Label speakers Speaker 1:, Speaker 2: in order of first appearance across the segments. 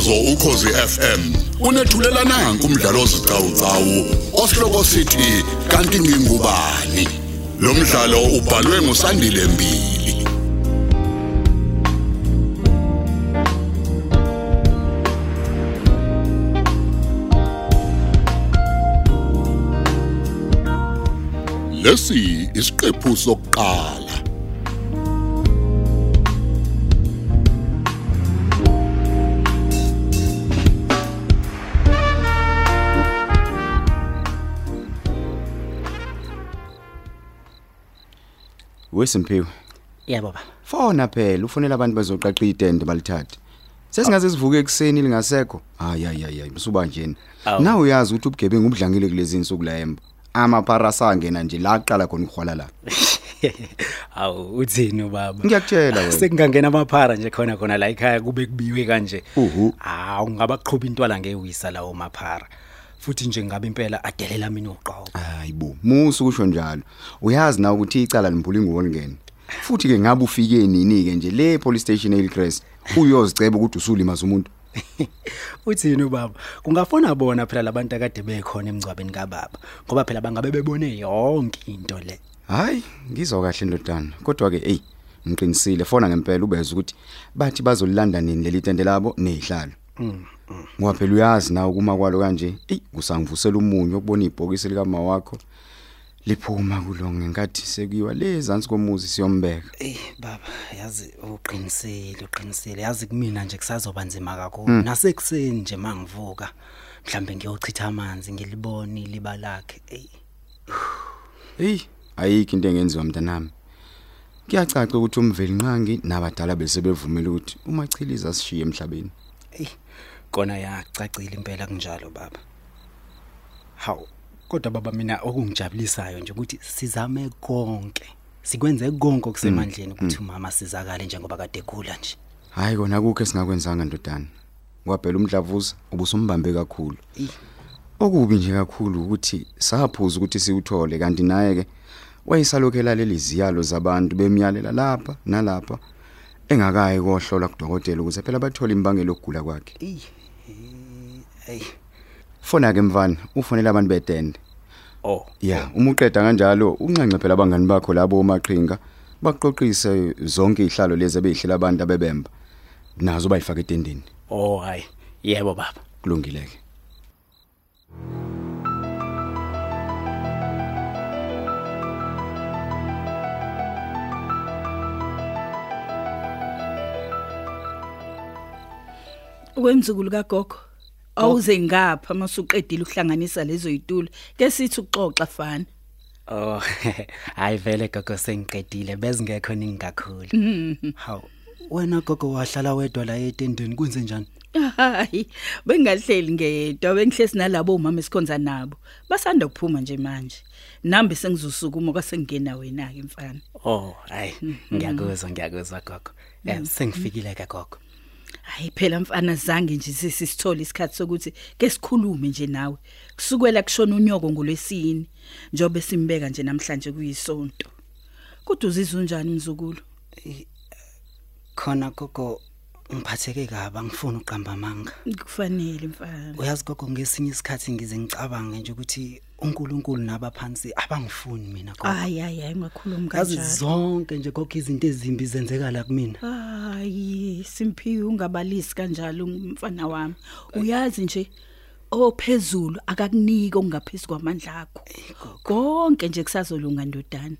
Speaker 1: umsakazo ukhosi FM unethulela nanku umdlalo ozicawucawu osihloko sithi kanti ngingubani? Lo mdlalo ubhalwe ngusandile mbili. Lesi isiqephu sokuqala.
Speaker 2: Wesimpiwe.
Speaker 3: Yebo baba.
Speaker 2: Fona phela ufonela abantu bazoqaqa itende balithathe. Sesingaze sivuke ekseni lingasekho. Hayi hayi hayi msuba njeni.
Speaker 3: Awu.
Speaker 2: Na uyazi ukuthi ubugebengu ubudlangile kulezi insuku la emba. Amaparasa angena nje la aqala khona ukuhwala la.
Speaker 3: Awu uthini baba?
Speaker 2: Ngiyakutshela wena.
Speaker 3: Sekungangena amaphara nje khona khona la ekhaya kube kubiwe kanje.
Speaker 2: Uhu.
Speaker 3: Ah ungabaqhubha intwala ngewisa lawo maphara. Futhi nje ngabe impela adelela mina uqobo.
Speaker 2: Hayi bo. Musu kusho njalo. Uyazi na ukuthi icala limbuli ngolingene. Futhi ke ngabe ufike nini ke nje le police station eLcrest uyoziceba ukuthi usulimaza umuntu.
Speaker 3: Uthini baba? Kungafona bona phela labantu akade bekhona emgcwabeni kaBaba. Ngoba phela bangabe bebone yonke into le.
Speaker 2: Hayi, ngizwa kahle ndodana. Kodwa ke hey, ngiqinisile fona ngempela ubeza ukuthi bathi bazolilanda nini leli tende labo nezihlalo.
Speaker 3: Mm.
Speaker 2: Ngoba phela uyazi nawe kuma kwalo kanje, ey kusangivusela umunyu ukubona ibhokisi lika mama wakho liphuma kulo ngenkathi sekuyiwa lezansi komuzi siyombeka.
Speaker 3: Eh baba yazi uqinisile uqinisile yazi kumina nje kusazoba nzima kakhulu nasekuseni nje mangivuka mhlambe ngiyochitha amanzi ngilibone liba lakhe ey
Speaker 2: Hey, ayikho into engenziwa mntanami. Kuyacaca ukuthi umveli nqangi nabadala bese bevumela ukuthi umachiliza asishiye emhlabeni.
Speaker 3: ey kona yacacile impela kunjalo baba haw kodwa baba mina okungijabulisayo nje ukuthi sizame konke sikwenze konke okusemandleni ukuthi umama sizakale njengoba kade ekhula nje
Speaker 2: Hayi kona kukho esingakwenzanga ndodana. Kwaphela umdlavuza ubusumbambe kakhulu.
Speaker 3: Eh.
Speaker 2: Okubi nje kakhulu ukuthi saphuza ukuthi siwuthole kanti naye ke wayesalokela leli ziyalo zabantu bemyalela lapha nalapha engakayi kohlola kudokotela ukuze phela bathole imbangelo yokugula kwakhe.
Speaker 3: Ey ey
Speaker 2: Fona ke mfana, ufonela abantu betende.
Speaker 3: oh
Speaker 2: Yeah, uma uqeda kanjalo uncance phela abangani bakho labo omaqhinga baqoqise zonke ihlalo lezi ebeyihlela abantu abebemba. Nazo bayifaka etendeni.
Speaker 3: oh hayi yebo baba
Speaker 2: Kulungileke.
Speaker 4: Wemzukulu kagogo. Awuze ngapha masuqedile uhlanganisa lezo yitulo. Ke sithi uxoxa fana.
Speaker 3: Oh, hayi vele gogo sengiqedile bezingekho ningi kakhulu. Haw, wena gogo wahlala wedwa la etendeni kwenze njani?
Speaker 4: Hayi, bengahleli ngedwa bengihlesi nalabo umama esikhonza nabo. Basanda kuphuma nje manje. Nambe sengizosukuma kwasengena wena ke mfana.
Speaker 3: Oh, hayi, ngiyakuzwa ngiyakuzwa gogo. Eh, sengifikile ke gogo.
Speaker 4: Hayi phela mfana zange nje sisithola isikhathi sokuthi ke sikhulume nje nawe. Kusukela kushona unyoko ngolwesini. Njobe simbeka nje namhlanje kuyisonto. Kodwa uzizwa unjani mzukulu?
Speaker 3: Khona gogo ngiphatheke kabi angifuni uqamba amanga.
Speaker 4: Kufanele mfana.
Speaker 3: Uyazi gogo ngesinye isikhathi ngize ngicabange nje ukuthi uNkulunkulu nabaphansi abangifuni mina gogo.
Speaker 4: Hayi hayi hayi ngakhuluma
Speaker 3: Yazi
Speaker 4: kanjalo.
Speaker 3: zonke nje gogo izinto ezimbi zenzeka la kumina.
Speaker 4: Hayi, simphiwe ungabalisi kanjalo mfana wami. Uyazi nje ophezulu akakuniki okungaphezulu kwamandla akho. Konke nje kusazolunga ndodana.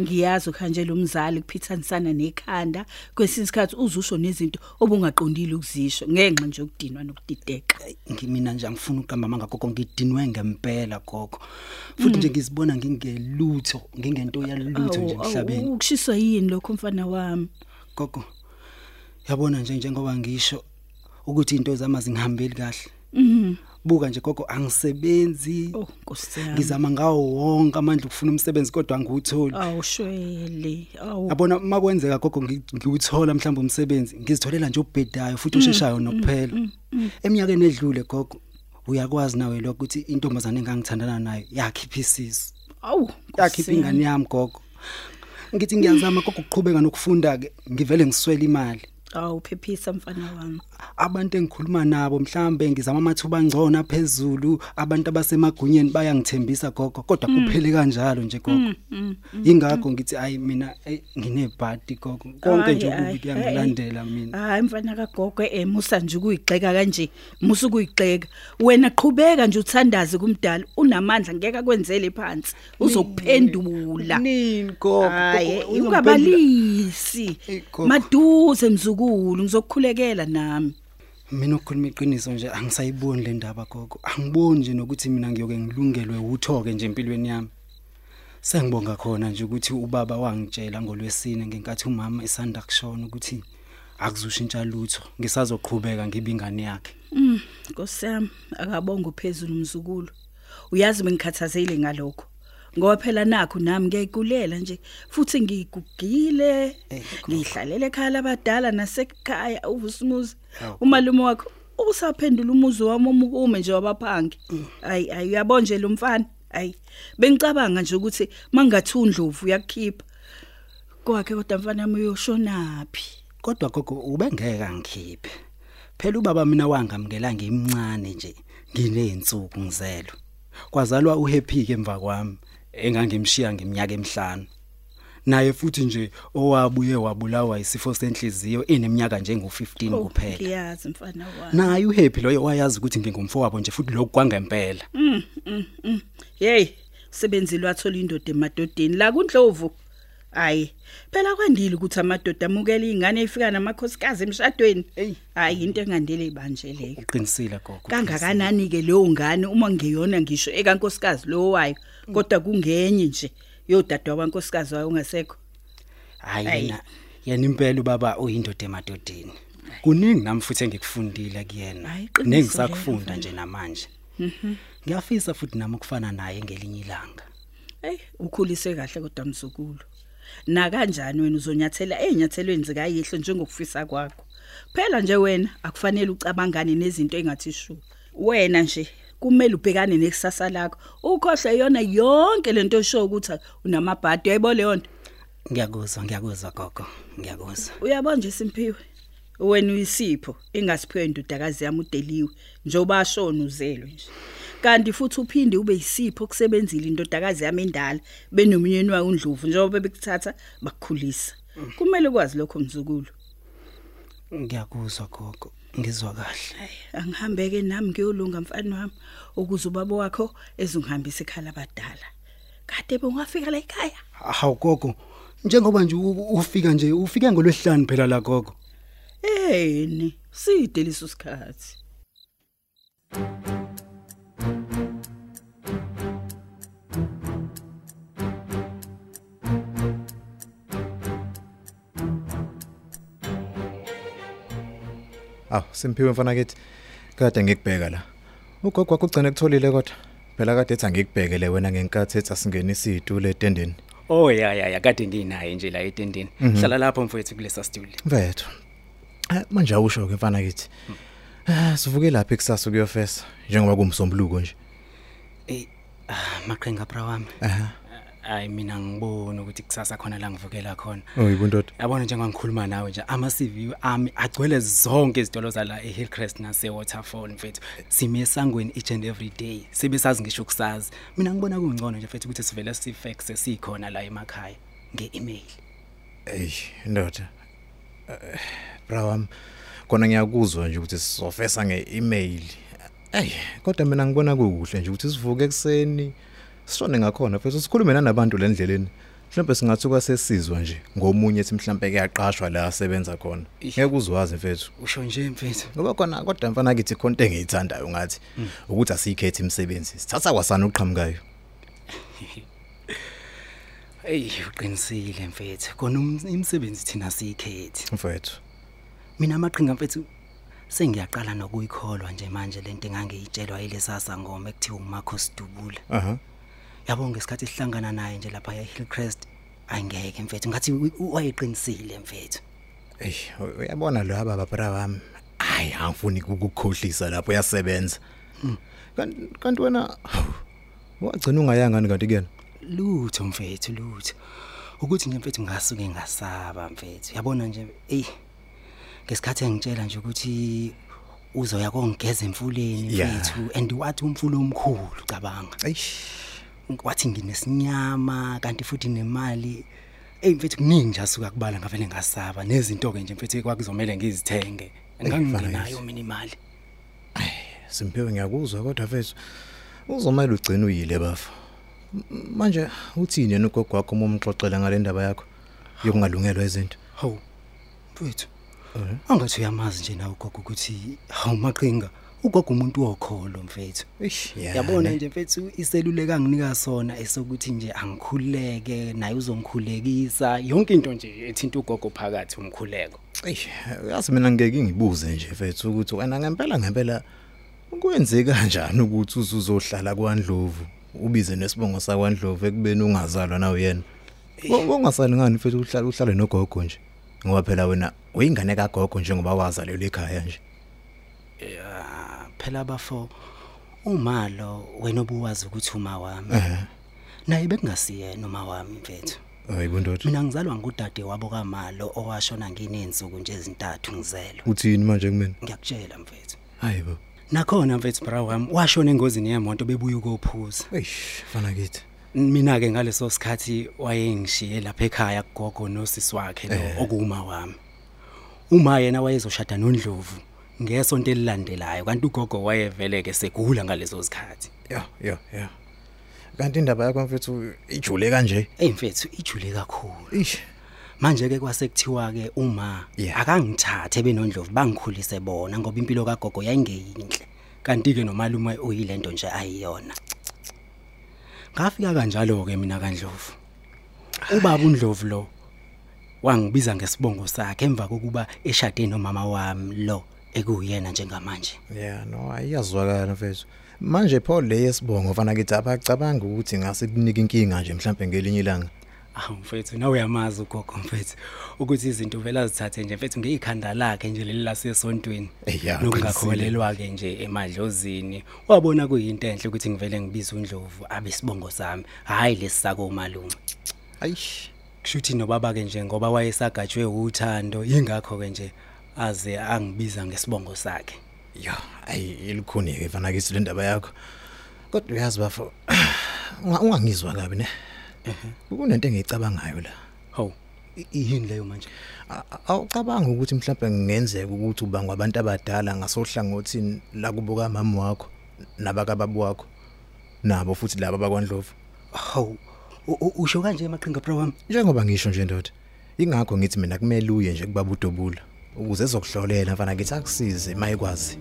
Speaker 4: Ngiyazi ukhanjela umzali kuphithanisana nekhanda kwesinye isikhathi uzusho nezinto obungaqondile ukuzisho ngenxa nje yokudinwa nokudideka.
Speaker 3: ngimina nje angifuni uqamba amanga gogo ngidinwe ngempela gogo futhi nje ngizibona ngingelutho ngingento yalutho nje
Speaker 4: Awu,
Speaker 3: emhlabeni
Speaker 4: awu, Ukushiswa yini lokho mfana wami?
Speaker 3: gogo yabona nje njengoba ngisho ukuthi into zama zingihambeli kahle
Speaker 4: Mhm.
Speaker 3: Buka nje gogo angisebenzi
Speaker 4: Oh, Nkosi yami.
Speaker 3: ngizama ngawo wonke amandla ukufuna umsebenzi kodwa angiwutholi
Speaker 4: Awushwele. Awu.
Speaker 3: yabona makwenzeka gogo ngi- ngiwuthola mhlawumbe umsebenzi ngizitholela nje ubhedayo futhi osheshayo nokuphela eminyakeni edlule gogo uyakwazi nawe lokho ukuthi intombazane engangithandana nayo yakhipha isisu
Speaker 4: Awu.
Speaker 3: yakhipha ingane yami gogo ngithi ngiyazama gogo ukuqhubeka nokufunda ke ngivele ngiswele imali
Speaker 4: Awu phephisa mfana wami.
Speaker 3: abantu engikhuluma nabo mhlambe ngizama amathuba angcono phezulu abantu abasemagunyeni bayangithembisa gogo kodwa kuphele kanjalo nje gogo. Ingakho ngithi ayi mina eh, nginebhadi gogo. Konke nje
Speaker 4: Ayi,
Speaker 3: okubi
Speaker 4: ayi,
Speaker 3: kuyangilandela mina.
Speaker 4: Hayi mfana kagogo eh musa nje ukuyigxeka kanje musa ukuyigxeka. Wena qhubeka nje uthandaze kumdala unamandla ngeke akwenzele phansi. Uzokuphendula.
Speaker 3: Nini gogo?
Speaker 4: Hayi
Speaker 3: Gogo, uzongiphendula-
Speaker 4: ungabalisi
Speaker 3: Ey, gogo.
Speaker 4: maduze mzukulu ngizokukhulekela nami
Speaker 3: mina ukukhuluma iqiniso nje angisayiboni le ndaba gogo angiboni nje nokuthi mina ngiyoke ngilungelwe uthoke nje empilweni yami sengibonga khona nje ukuthi ubaba wangitshela ngolwesine ngenkathi umama esanda kushona ukuthi akuzushintsha lutho ngisazoqhubeka ngibe ingane yakhe
Speaker 4: Mm, Nkosiyami, akabonga uphezulu umzukulu. Uyazi bengikhathazekile ngalokho. Ngoba phela nakho nami ngiyayikulela nje futhi ngigugile, ngihlalele ekhaya labadala nasekhaya uvusimuzi. Umalume wakho usaphendula umuzi wami omukume nje wabaphangi. Ayi ayi uyabonje lo mfana. Ayi bengicabanga nje ukuthi mangathi undlovu uyakukhipha. Kwakhe kodwa mfana wami uyoshonaphi?
Speaker 3: kodwa gogo ubengeke angikhiphe phela ubaba mina wangamukela ngimncane nje ngineyinsuku ngizelwe kwazalwa uhappy ke emva kwami engangimshiya ngeminyaka emihlanu naye futhi nje owabuye wabulawa isifo senhliziyo eneminyaka njengo15
Speaker 4: Oh,
Speaker 3: kuphela
Speaker 4: Ngiyazi mfana wami.
Speaker 3: naye uhappy loyo wayazi ukuthi ngingumfowabo nje futhi lokhu kwangempela
Speaker 4: Mm, mm, mm. Hey, sebenzile wathola indoda emadodeni la kuNdlovu. Hayi, phela kwandile ukuthi amadoda amukele ingane efika namakhosikazi emshadweni.
Speaker 3: Ey.
Speaker 4: Hayi into engandile ibanje leyo.
Speaker 3: uqinisile gogo
Speaker 4: Kangakanani ke leyo ngane uma ngiyona ngisho ekankosikazi lo wayo, kodwa kungenye nje yodadwa wankosikazi wayo ungasekho.
Speaker 3: hayi
Speaker 4: Ayi.
Speaker 3: yena yena impela ubaba uyindoda emadodeni kuningi nami futhi engikufundile kuyena
Speaker 4: Hayi, qiniso
Speaker 3: nengisakufunda
Speaker 4: lelo,
Speaker 3: nje namanje ngiyafisa futhi nami ukufana naye ngelinye ilanga
Speaker 4: Hey, ukhulise kahle kodwa mzukulu. Na kanjani wena uzonyathela ezinyathelweni zikayihlo njengokufisa kwakho. Phela nje wena akufanele ucabangane nezinto engathi shu. Wena nje kumele ubhekane nekusasa lakho. Ukhohle yona yonke lento esho ukuthi unamabhadi uyayibona leyo nto.
Speaker 3: ngiyakuzwa ngiyakuzwa gogo ngiyakuzwa
Speaker 4: Uyabona nje simphiwe. Wena uyisipho engasiphiwe indodakazi yami udeliwe njoba ashona uzelwe nje. Kanti futhi uphinde ube yisipho kusebenzile indodakazi yami endala benomnyeni wayo uNdlovu njengoba bekuthatha bakukhulisa. Kumele ukwazi lokho mzukulu.
Speaker 3: ngiyakuzwa gogo ngizwa kahle
Speaker 4: Hayi angihambeke nami ngiyolunga mfana wami ukuze ubaba wakho ezungihambisa ekhala abadala. Kade bengafika la ekhaya.
Speaker 3: hawu gogo njengoba nje u- ufika nje ufike ngolwesihlanu phela la gogo
Speaker 4: Ehni, side leso sikhathi.
Speaker 5: Aw, simphiwe mfana kithi. Kade ngikubheka la. Ugogo wakho ugcine kutholile kodwa. Phela kade ethi angikubhekele wena ngenkathi ethi asingenise izitulo etendeni.
Speaker 3: oh ya ya ya kade nginaye nje la etendeni hlala lapho mfowethu kulesa studio
Speaker 5: Mfethu. Eh manje awusho ke mfana kithi. Ah, sivuke lapha ekusasa ukuyofesa njengoba kumsombuluko nje.
Speaker 3: eh ah, maqhinga bra wami
Speaker 5: Aha.
Speaker 3: Hayi mina ngibona ukuthi kusasa khona la ngivukela khona
Speaker 5: Oh, yibundoda.
Speaker 3: yabona njengoba ngikhuluma nawe nje ama CV ami agcwele zonke izitolo zala eHillcrest nase Waterfall mfethu sime esangweni each and every day sebesazi ngisho ukusazi mina ngibona kungcono nje mfethu ukuthi sivele sifax sikhona la emakhaya ngeemail
Speaker 5: Ey, ndoda. Eh, Bra wami. Kona ngiyakuzwa nje ukuthi sizofesa ngeemail. Ey, kodwa mina ngibona kuhle nje ukuthi sivuke ekseni sishone ngakhona futhi sikhulume nanabantu lendleleni. Mhlawumbe singathuka sesizwa nje ngomunye ethi mhlawumbe kuyaqashwa la asebenza khona. Ngeke uzwazi mfethu.
Speaker 3: usho nje mfethu
Speaker 5: Ngoba khona kodwa mfana kithi konke engiyithandayo ngathi ukuthi asikhethi imisebenzi. Sithatha kwasana uqhamukayo.
Speaker 3: hey uqinisile mfethu kona um- imisebenzi thina sikhethi
Speaker 5: Mfethu.
Speaker 3: mina amaqhinga mfethu sengiyaqala nokuyikholwa nje manje lento engangiyitshelwa yilesasa ngoma ekuthiwa uMarco Sidubula
Speaker 5: Aha.
Speaker 3: Yabo ngesikhathi sihlangana naye nje lapha eHillcrest ayingeke mfethu ngathi wayeqinisile mfethu
Speaker 5: Ey, uyabona lo baba bra wami. Hayi, angifuni ukukukhohlisa lapho yasebenza. Kanti kanti wena wagcina ungayanga ngani kanti kuyena?
Speaker 3: lutho mfethu lutho ukuthi nje mfethu ngasuke ngasaba mfethu yabona nje ey ngesikhathi engitshela nje ukuthi uzoya kongigeza emfuleni mfethu and wathi umfulo omkhulu cabanga
Speaker 5: Eish.
Speaker 3: Wathi nginesinyama kanti futhi nemali. Hey mfethu kuningi nje asuka kubala ngavele ngasaba. Nezinto ke nje mfethu kwakuzomela ngizithenge. Nganginayo mina imali.
Speaker 5: Simpiwe ngiyakuzwa kodwa mfethu uzomela ugcina uyile bafa. M- Manje uthini yena ugogo wakho uma umxoxela ngale ndaba yakho yokungalungelwa izinto?
Speaker 3: hawu mfethu angathi uyamazi nje nawe ugogo ukuthi hawu maqhinga. Ugogo umuntu wokholo mfethu yabona nje mfethu iseluleka nginika sona esokuthi nje angikhuleke naye uzongikhulekisa yonke into nje ethinta ugogo phakathi umkhuleko
Speaker 5: Eish, yazi mina ngeke ngibuze nje mfethu ukuthi wena ngempela ngempela kwenze kanjani ukuthi uzuzohlala kwaNdlovu ubize nesibongo sakwaNdlovu ekubeni ungazalwa nawe yena. Ungasali ngani mfethu uhlala uhlale nogogo nje. Ngoba phela wena uyingane kagogo njengoba wazalelwa ekhaya nje.
Speaker 3: ya phela bafo umalo wena obuwazi ukuthi uma wami
Speaker 5: Eh.
Speaker 3: naye bekungasiyena uma wami mfethu
Speaker 5: Hayibo ndoda.
Speaker 3: mina ngizalwa ngudade wabo kamalo owashona nginensuku nje ezintathu ngizelwe
Speaker 5: Uthini manje kumina?
Speaker 3: ngiyakutshela mfethu
Speaker 5: Hayibo.
Speaker 3: nakhona mfethu bra wami washona engozini yemoto bebuya ukophuza
Speaker 5: Eish, fana kithi.
Speaker 3: mina ke ngaleso sikhathi wayengishiye lapha ekhaya kugogo nosisi wakhe lo okuma wami uma yena wayezoshada noNdlovu ngesonto elilandelayo kanti ugogo wayevele ke segula ngaleso sikhathi
Speaker 5: Ya, ya, ya. Kanti indaba yakho mfethu ijule kanje.
Speaker 3: hey mfethu ijule kakhulu
Speaker 5: Eish.
Speaker 3: manje ke kwasekuthiwa ke uma
Speaker 5: Yeah.
Speaker 3: akangithathe benondlovu bangikhulise bona ngoba impilo kagogo yayingeyinhle kanti ke nomalume uyilento nje ayiyona ngafika kanjalo ke mina kaNdlovu ubaba uNdlovu lo wangibiza ngesibongo sakhe emva kokuba eshade nomama wami lo ekuyena njengamanje
Speaker 5: Yeah, no, ayazwakala mfethu. Manje pho le yesibongo fana kithi abacabanga ukuthi ngase kunika inkinga nje mhlambe ngelinye ilanga.
Speaker 3: awu mfethu nawe uyamazi ugogo mfethu ukuthi izinto vele azithathe nje mfethu ngeyikhanda lakhe nje leli lasesontweni
Speaker 5: Eh, ya,
Speaker 3: nokungakholelwa ke nje emadlozini wabona kuyinto enhle ukuthi ngivele ngibize uNdlovu abe sibongo sami hayi lesisako malume
Speaker 5: Ayish.
Speaker 3: kushuthi nobaba ke nje ngoba wayesagajwe uthando ingakho ke nje aze angibiza ngesibongo sakhe
Speaker 5: Ya, ayi ilikhuni ke fana kithi le ndaba yakho. Kodwa uyazi bafo unga- ungangizwa kabi ne. Kunento engiyicabangayo la.
Speaker 3: hawu i- yini leyo manje
Speaker 5: A- a- Awucabanga ukuthi mhlambe ngenzeka ukuthi uba ngabantu abadala ngasohlangothini la kubuka mama wakho nabakababa wakho nabo futhi laba bakwaNdlovu.
Speaker 3: hawu u- u- usho kanje maqhinga bro wami
Speaker 5: Njengoba ngisho nje ndoda. Ingakho ngithi mina kumele uye nje kubaba uDobula ukuze ezokuhlolela mfana ngithi akusize mayikwazi.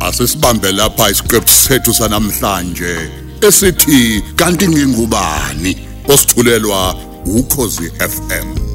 Speaker 1: asisibambe lapha isiqephu sethu sanamhlanje esithi kanti ngingubani osithulelwa ukhozi FM